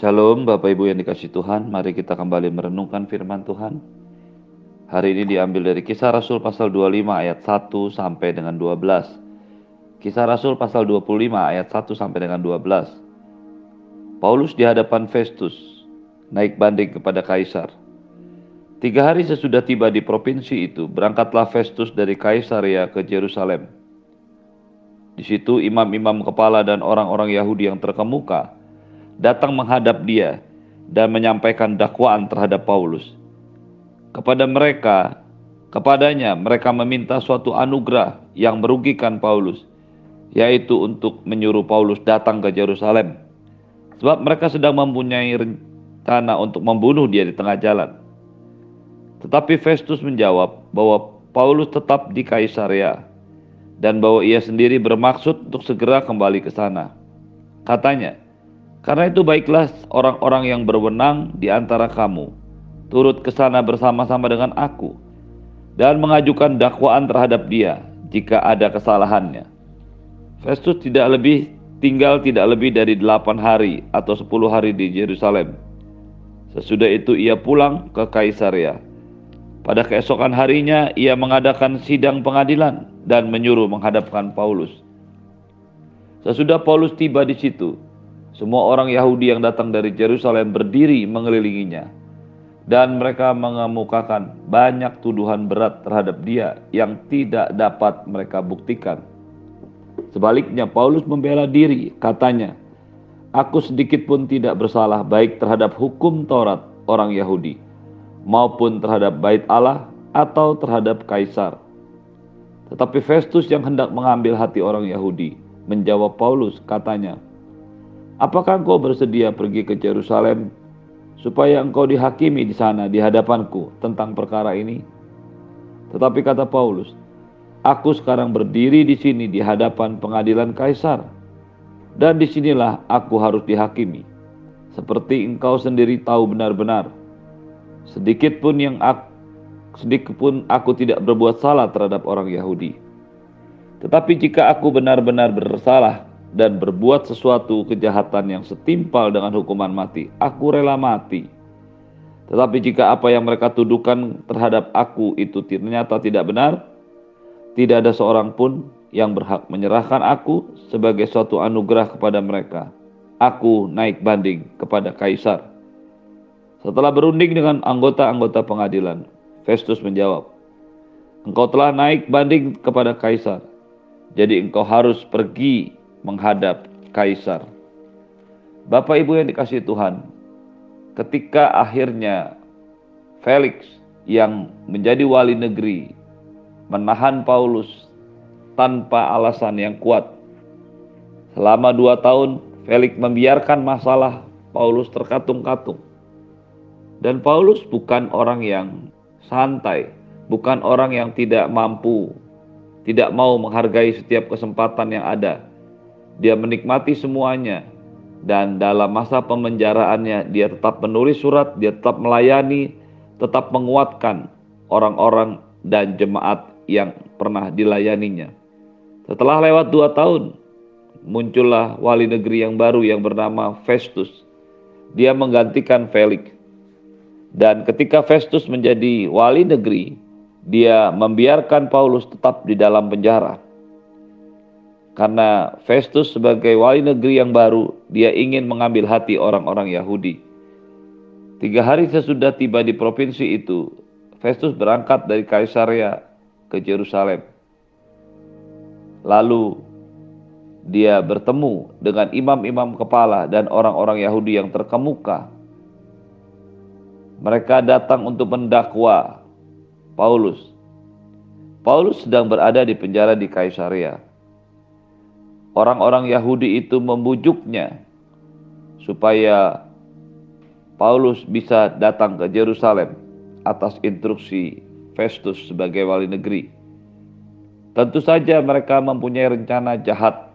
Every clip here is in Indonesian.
Shalom Bapak Ibu yang dikasih Tuhan, mari kita kembali merenungkan firman Tuhan. Hari ini diambil dari kisah Rasul pasal 25 ayat 1 sampai dengan 12. Kisah Rasul pasal 25 ayat 1 sampai dengan 12. Paulus di hadapan Festus, naik banding kepada Kaisar. Tiga hari sesudah tiba di provinsi itu, berangkatlah Festus dari Kaisaria ke Yerusalem. Di situ imam-imam kepala dan orang-orang Yahudi yang terkemuka datang menghadap dia dan menyampaikan dakwaan terhadap Paulus. Kepada mereka, kepadanya mereka meminta suatu anugerah yang merugikan Paulus, yaitu untuk menyuruh Paulus datang ke Yerusalem. Sebab mereka sedang mempunyai rencana untuk membunuh dia di tengah jalan. Tetapi Festus menjawab bahwa Paulus tetap di Kaisaria dan bahwa ia sendiri bermaksud untuk segera kembali ke sana. Katanya, karena itu baiklah orang-orang yang berwenang di antara kamu turut ke sana bersama-sama dengan aku dan mengajukan dakwaan terhadap dia jika ada kesalahannya. Festus tidak lebih tinggal tidak lebih dari delapan hari atau sepuluh hari di Yerusalem. Sesudah itu ia pulang ke Kaisaria. Pada keesokan harinya ia mengadakan sidang pengadilan dan menyuruh menghadapkan Paulus. Sesudah Paulus tiba di situ, semua orang Yahudi yang datang dari Yerusalem berdiri mengelilinginya, dan mereka mengemukakan banyak tuduhan berat terhadap dia yang tidak dapat mereka buktikan. Sebaliknya, Paulus membela diri, katanya, "Aku sedikit pun tidak bersalah, baik terhadap hukum Taurat orang Yahudi maupun terhadap Bait Allah atau terhadap Kaisar." Tetapi Festus yang hendak mengambil hati orang Yahudi menjawab Paulus, katanya, Apakah engkau bersedia pergi ke Yerusalem supaya engkau dihakimi di sana di hadapanku tentang perkara ini? Tetapi kata Paulus, aku sekarang berdiri di sini di hadapan pengadilan kaisar, dan di sinilah aku harus dihakimi. Seperti engkau sendiri tahu benar-benar, sedikit pun yang aku, sedikit pun aku tidak berbuat salah terhadap orang Yahudi. Tetapi jika aku benar-benar bersalah dan berbuat sesuatu kejahatan yang setimpal dengan hukuman mati, aku rela mati. Tetapi jika apa yang mereka tuduhkan terhadap aku itu ternyata tidak benar, tidak ada seorang pun yang berhak menyerahkan aku sebagai suatu anugerah kepada mereka. Aku naik banding kepada kaisar. Setelah berunding dengan anggota-anggota pengadilan, Festus menjawab, "Engkau telah naik banding kepada kaisar, jadi engkau harus pergi menghadap kaisar. Bapak Ibu yang dikasih Tuhan, ketika akhirnya Felix yang menjadi wali negeri menahan Paulus tanpa alasan yang kuat. Selama dua tahun, Felix membiarkan masalah Paulus terkatung-katung. Dan Paulus bukan orang yang santai, bukan orang yang tidak mampu, tidak mau menghargai setiap kesempatan yang ada. Dia menikmati semuanya dan dalam masa pemenjaraannya dia tetap menulis surat, dia tetap melayani, tetap menguatkan orang-orang dan jemaat yang pernah dilayaninya. Setelah lewat dua tahun, muncullah wali negeri yang baru yang bernama Festus. Dia menggantikan Felix. Dan ketika Festus menjadi wali negeri, dia membiarkan Paulus tetap di dalam penjara. Karena Festus sebagai wali negeri yang baru, dia ingin mengambil hati orang-orang Yahudi. Tiga hari sesudah tiba di provinsi itu, Festus berangkat dari Kaisaria ke Yerusalem. Lalu dia bertemu dengan imam-imam kepala dan orang-orang Yahudi yang terkemuka. Mereka datang untuk mendakwa Paulus. Paulus sedang berada di penjara di Kaisaria orang-orang Yahudi itu membujuknya supaya Paulus bisa datang ke Yerusalem atas instruksi Festus sebagai wali negeri. Tentu saja mereka mempunyai rencana jahat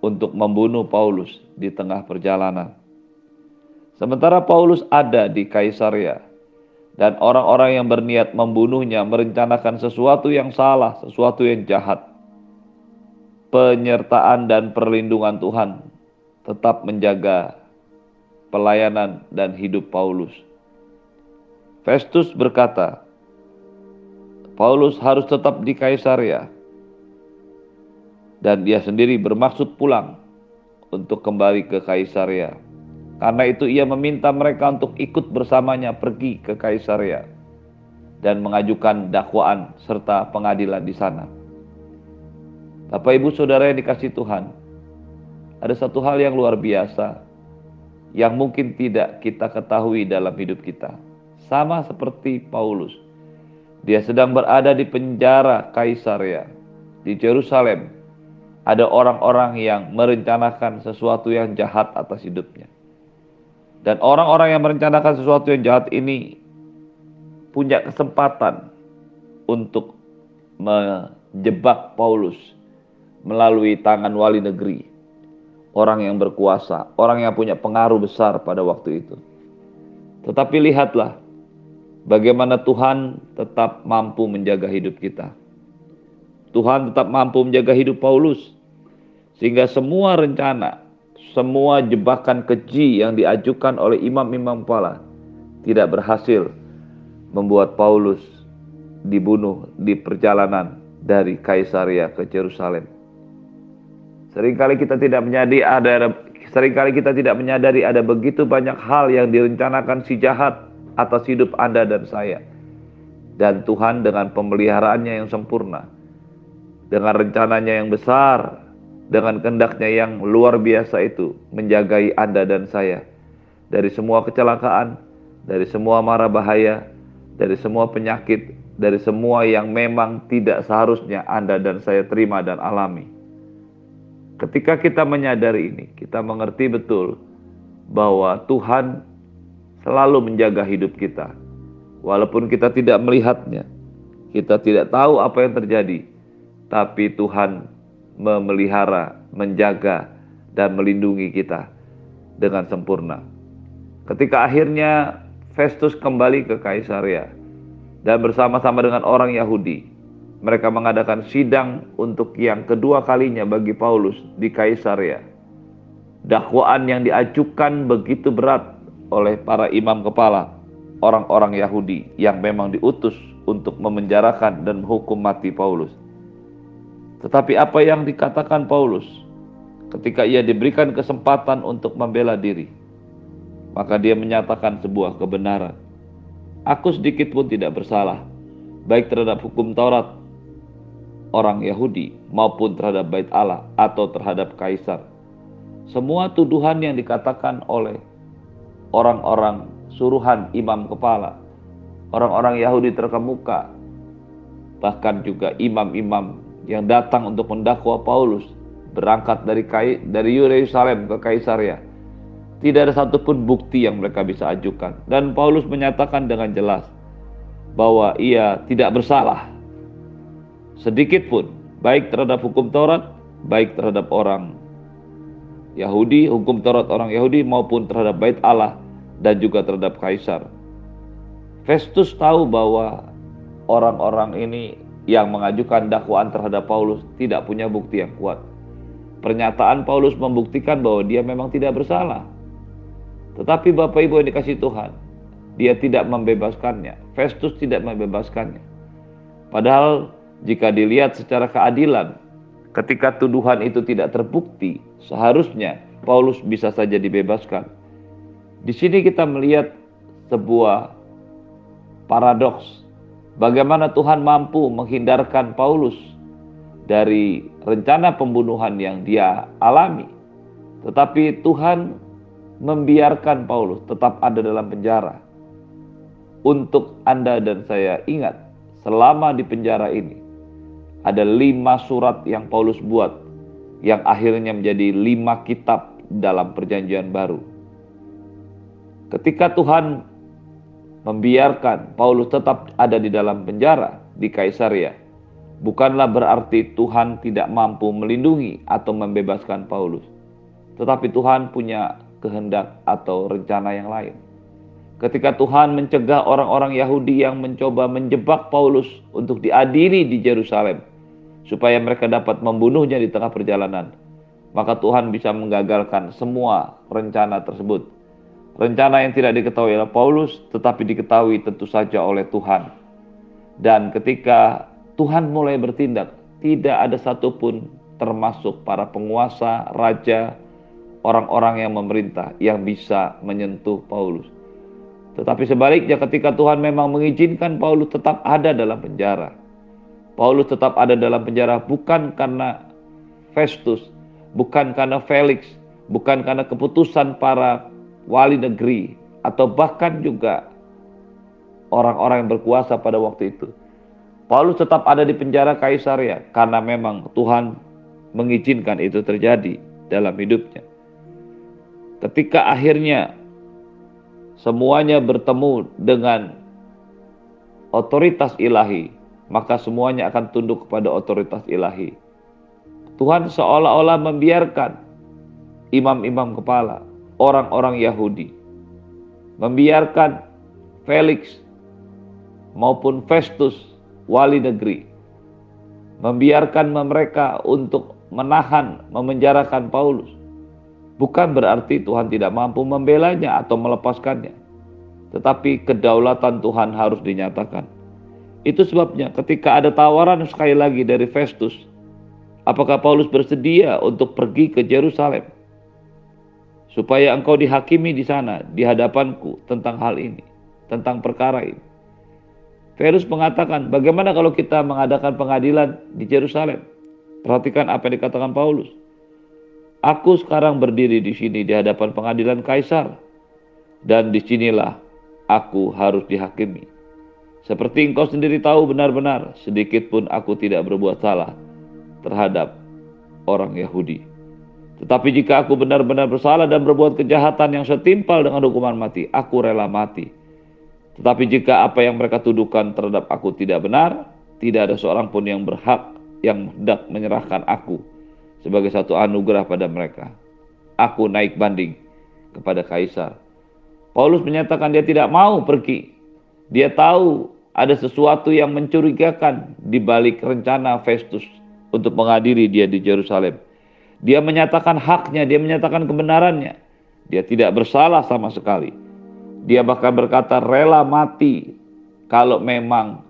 untuk membunuh Paulus di tengah perjalanan. Sementara Paulus ada di Kaisaria dan orang-orang yang berniat membunuhnya merencanakan sesuatu yang salah, sesuatu yang jahat penyertaan dan perlindungan Tuhan tetap menjaga pelayanan dan hidup Paulus. Festus berkata, Paulus harus tetap di Kaisaria dan dia sendiri bermaksud pulang untuk kembali ke Kaisaria. Karena itu ia meminta mereka untuk ikut bersamanya pergi ke Kaisaria dan mengajukan dakwaan serta pengadilan di sana. Bapak Ibu Saudara yang dikasih Tuhan, ada satu hal yang luar biasa yang mungkin tidak kita ketahui dalam hidup kita. Sama seperti Paulus. Dia sedang berada di penjara Kaisaria di Jerusalem. Ada orang-orang yang merencanakan sesuatu yang jahat atas hidupnya. Dan orang-orang yang merencanakan sesuatu yang jahat ini punya kesempatan untuk menjebak Paulus melalui tangan wali negeri orang yang berkuasa, orang yang punya pengaruh besar pada waktu itu. Tetapi lihatlah bagaimana Tuhan tetap mampu menjaga hidup kita. Tuhan tetap mampu menjaga hidup Paulus sehingga semua rencana, semua jebakan keji yang diajukan oleh imam-imam kepala tidak berhasil membuat Paulus dibunuh di perjalanan dari Kaisaria ke Yerusalem. Seringkali kita tidak menyadari ada sering kali kita tidak menyadari ada begitu banyak hal yang direncanakan si jahat atas hidup Anda dan saya. Dan Tuhan dengan pemeliharaannya yang sempurna, dengan rencananya yang besar, dengan kehendaknya yang luar biasa itu menjagai Anda dan saya dari semua kecelakaan, dari semua mara bahaya, dari semua penyakit, dari semua yang memang tidak seharusnya Anda dan saya terima dan alami. Ketika kita menyadari ini, kita mengerti betul bahwa Tuhan selalu menjaga hidup kita. Walaupun kita tidak melihatnya, kita tidak tahu apa yang terjadi, tapi Tuhan memelihara, menjaga, dan melindungi kita dengan sempurna. Ketika akhirnya Festus kembali ke Kaisaria dan bersama-sama dengan orang Yahudi, mereka mengadakan sidang untuk yang kedua kalinya bagi Paulus di Kaisaria. Dakwaan yang diajukan begitu berat oleh para imam kepala, orang-orang Yahudi yang memang diutus untuk memenjarakan dan menghukum mati Paulus. Tetapi apa yang dikatakan Paulus ketika ia diberikan kesempatan untuk membela diri, maka dia menyatakan sebuah kebenaran. Aku sedikit pun tidak bersalah, baik terhadap hukum Taurat orang Yahudi maupun terhadap bait Allah atau terhadap kaisar. Semua tuduhan yang dikatakan oleh orang-orang suruhan imam kepala, orang-orang Yahudi terkemuka, bahkan juga imam-imam yang datang untuk mendakwa Paulus berangkat dari dari Yerusalem ke Kaisaria. Tidak ada satupun bukti yang mereka bisa ajukan. Dan Paulus menyatakan dengan jelas bahwa ia tidak bersalah sedikit pun, baik terhadap hukum Taurat, baik terhadap orang Yahudi, hukum Taurat orang Yahudi maupun terhadap bait Allah dan juga terhadap kaisar. Festus tahu bahwa orang-orang ini yang mengajukan dakwaan terhadap Paulus tidak punya bukti yang kuat. Pernyataan Paulus membuktikan bahwa dia memang tidak bersalah. Tetapi Bapak Ibu yang dikasih Tuhan, dia tidak membebaskannya. Festus tidak membebaskannya. Padahal jika dilihat secara keadilan, ketika tuduhan itu tidak terbukti, seharusnya Paulus bisa saja dibebaskan. Di sini kita melihat sebuah paradoks. Bagaimana Tuhan mampu menghindarkan Paulus dari rencana pembunuhan yang dia alami. Tetapi Tuhan membiarkan Paulus tetap ada dalam penjara. Untuk Anda dan saya ingat, selama di penjara ini, ada lima surat yang Paulus buat yang akhirnya menjadi lima kitab dalam perjanjian baru. Ketika Tuhan membiarkan Paulus tetap ada di dalam penjara di Kaisaria, bukanlah berarti Tuhan tidak mampu melindungi atau membebaskan Paulus. Tetapi Tuhan punya kehendak atau rencana yang lain. Ketika Tuhan mencegah orang-orang Yahudi yang mencoba menjebak Paulus untuk diadili di Yerusalem, supaya mereka dapat membunuhnya di tengah perjalanan, maka Tuhan bisa menggagalkan semua rencana tersebut. Rencana yang tidak diketahui oleh Paulus, tetapi diketahui tentu saja oleh Tuhan. Dan ketika Tuhan mulai bertindak, tidak ada satupun termasuk para penguasa, raja, orang-orang yang memerintah yang bisa menyentuh Paulus. Tetapi sebaliknya ketika Tuhan memang mengizinkan Paulus tetap ada dalam penjara. Paulus tetap ada dalam penjara bukan karena Festus, bukan karena Felix, bukan karena keputusan para wali negeri, atau bahkan juga orang-orang yang berkuasa pada waktu itu. Paulus tetap ada di penjara Kaisaria karena memang Tuhan mengizinkan itu terjadi dalam hidupnya. Ketika akhirnya semuanya bertemu dengan otoritas ilahi, maka semuanya akan tunduk kepada otoritas ilahi. Tuhan seolah-olah membiarkan imam-imam kepala, orang-orang Yahudi. Membiarkan Felix maupun Festus, wali negeri. Membiarkan mereka untuk menahan, memenjarakan Paulus. Bukan berarti Tuhan tidak mampu membelanya atau melepaskannya. Tetapi kedaulatan Tuhan harus dinyatakan. Itu sebabnya ketika ada tawaran sekali lagi dari Festus, apakah Paulus bersedia untuk pergi ke Yerusalem? supaya engkau dihakimi di sana di hadapanku tentang hal ini, tentang perkara ini. Ferus mengatakan, bagaimana kalau kita mengadakan pengadilan di Yerusalem? Perhatikan apa yang dikatakan Paulus. Aku sekarang berdiri di sini di hadapan pengadilan kaisar, dan di sinilah aku harus dihakimi. Seperti engkau sendiri tahu benar-benar, sedikit pun aku tidak berbuat salah terhadap orang Yahudi. Tetapi jika aku benar-benar bersalah dan berbuat kejahatan yang setimpal dengan hukuman mati, aku rela mati. Tetapi jika apa yang mereka tuduhkan terhadap aku tidak benar, tidak ada seorang pun yang berhak yang hendak menyerahkan aku sebagai satu anugerah pada mereka. Aku naik banding kepada kaisar. Paulus menyatakan dia tidak mau pergi. Dia tahu ada sesuatu yang mencurigakan di balik rencana Festus untuk menghadiri dia di Yerusalem. Dia menyatakan haknya, dia menyatakan kebenarannya. Dia tidak bersalah sama sekali. Dia bahkan berkata rela mati kalau memang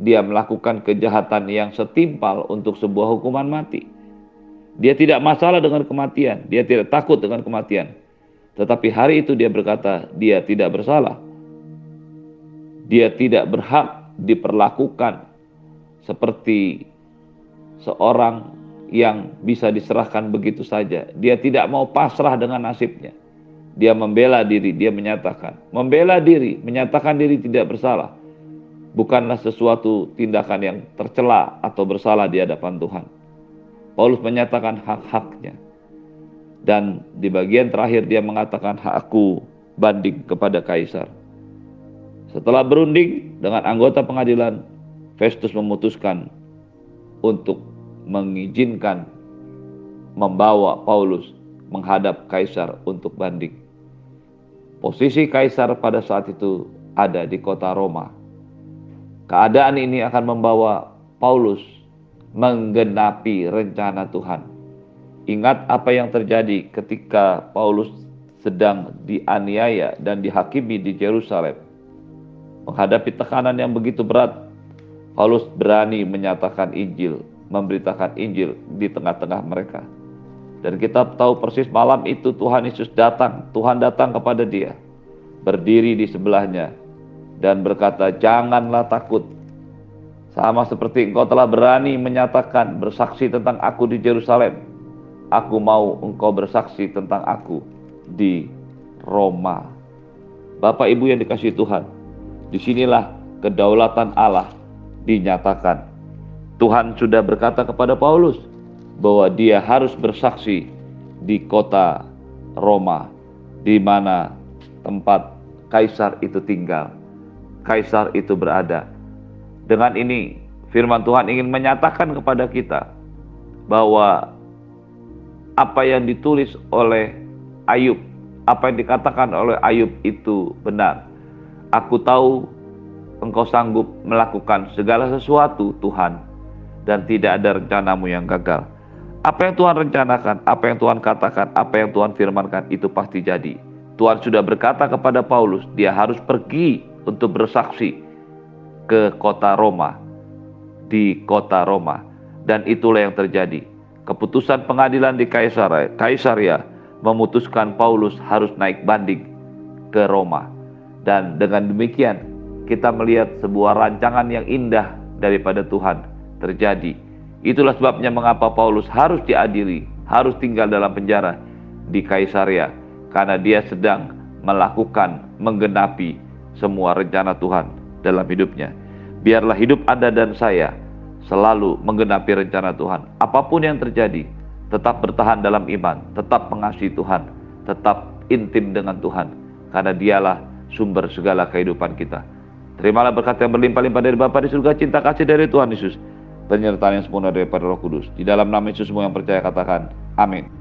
dia melakukan kejahatan yang setimpal untuk sebuah hukuman mati. Dia tidak masalah dengan kematian, dia tidak takut dengan kematian. Tetapi hari itu dia berkata, dia tidak bersalah. Dia tidak berhak diperlakukan seperti seorang yang bisa diserahkan begitu saja. Dia tidak mau pasrah dengan nasibnya. Dia membela diri, dia menyatakan. Membela diri, menyatakan diri tidak bersalah. Bukanlah sesuatu tindakan yang tercela atau bersalah di hadapan Tuhan. Paulus menyatakan hak-haknya. Dan di bagian terakhir dia mengatakan hakku banding kepada kaisar. Setelah berunding dengan anggota pengadilan, Festus memutuskan untuk mengizinkan membawa Paulus menghadap kaisar untuk banding. Posisi kaisar pada saat itu ada di kota Roma. Keadaan ini akan membawa Paulus menggenapi rencana Tuhan. Ingat apa yang terjadi ketika Paulus sedang dianiaya dan dihakimi di Yerusalem. Menghadapi tekanan yang begitu berat, Paulus berani menyatakan Injil memberitakan Injil di tengah-tengah mereka. Dan kita tahu persis malam itu Tuhan Yesus datang, Tuhan datang kepada dia, berdiri di sebelahnya dan berkata, "Janganlah takut. Sama seperti engkau telah berani menyatakan bersaksi tentang aku di Yerusalem, aku mau engkau bersaksi tentang aku di Roma." Bapak Ibu yang dikasih Tuhan, di sinilah kedaulatan Allah dinyatakan Tuhan sudah berkata kepada Paulus bahwa dia harus bersaksi di kota Roma, di mana tempat kaisar itu tinggal, kaisar itu berada. Dengan ini, firman Tuhan ingin menyatakan kepada kita bahwa apa yang ditulis oleh Ayub, apa yang dikatakan oleh Ayub itu benar. Aku tahu engkau sanggup melakukan segala sesuatu, Tuhan dan tidak ada rencanamu yang gagal. Apa yang Tuhan rencanakan, apa yang Tuhan katakan, apa yang Tuhan firmankan itu pasti jadi. Tuhan sudah berkata kepada Paulus, dia harus pergi untuk bersaksi ke kota Roma, di kota Roma. Dan itulah yang terjadi. Keputusan pengadilan di Kaisaria, memutuskan Paulus harus naik banding ke Roma. Dan dengan demikian kita melihat sebuah rancangan yang indah daripada Tuhan terjadi. Itulah sebabnya mengapa Paulus harus diadili, harus tinggal dalam penjara di Kaisaria karena dia sedang melakukan menggenapi semua rencana Tuhan dalam hidupnya. Biarlah hidup Anda dan saya selalu menggenapi rencana Tuhan. Apa pun yang terjadi, tetap bertahan dalam iman, tetap mengasihi Tuhan, tetap intim dengan Tuhan, karena Dialah sumber segala kehidupan kita. Terimalah berkat yang berlimpah-limpah dari Bapa di surga, cinta kasih dari Tuhan Yesus, penyertaan yang sempurna daripada Roh Kudus. Di dalam nama Yesus semua yang percaya katakan, amin.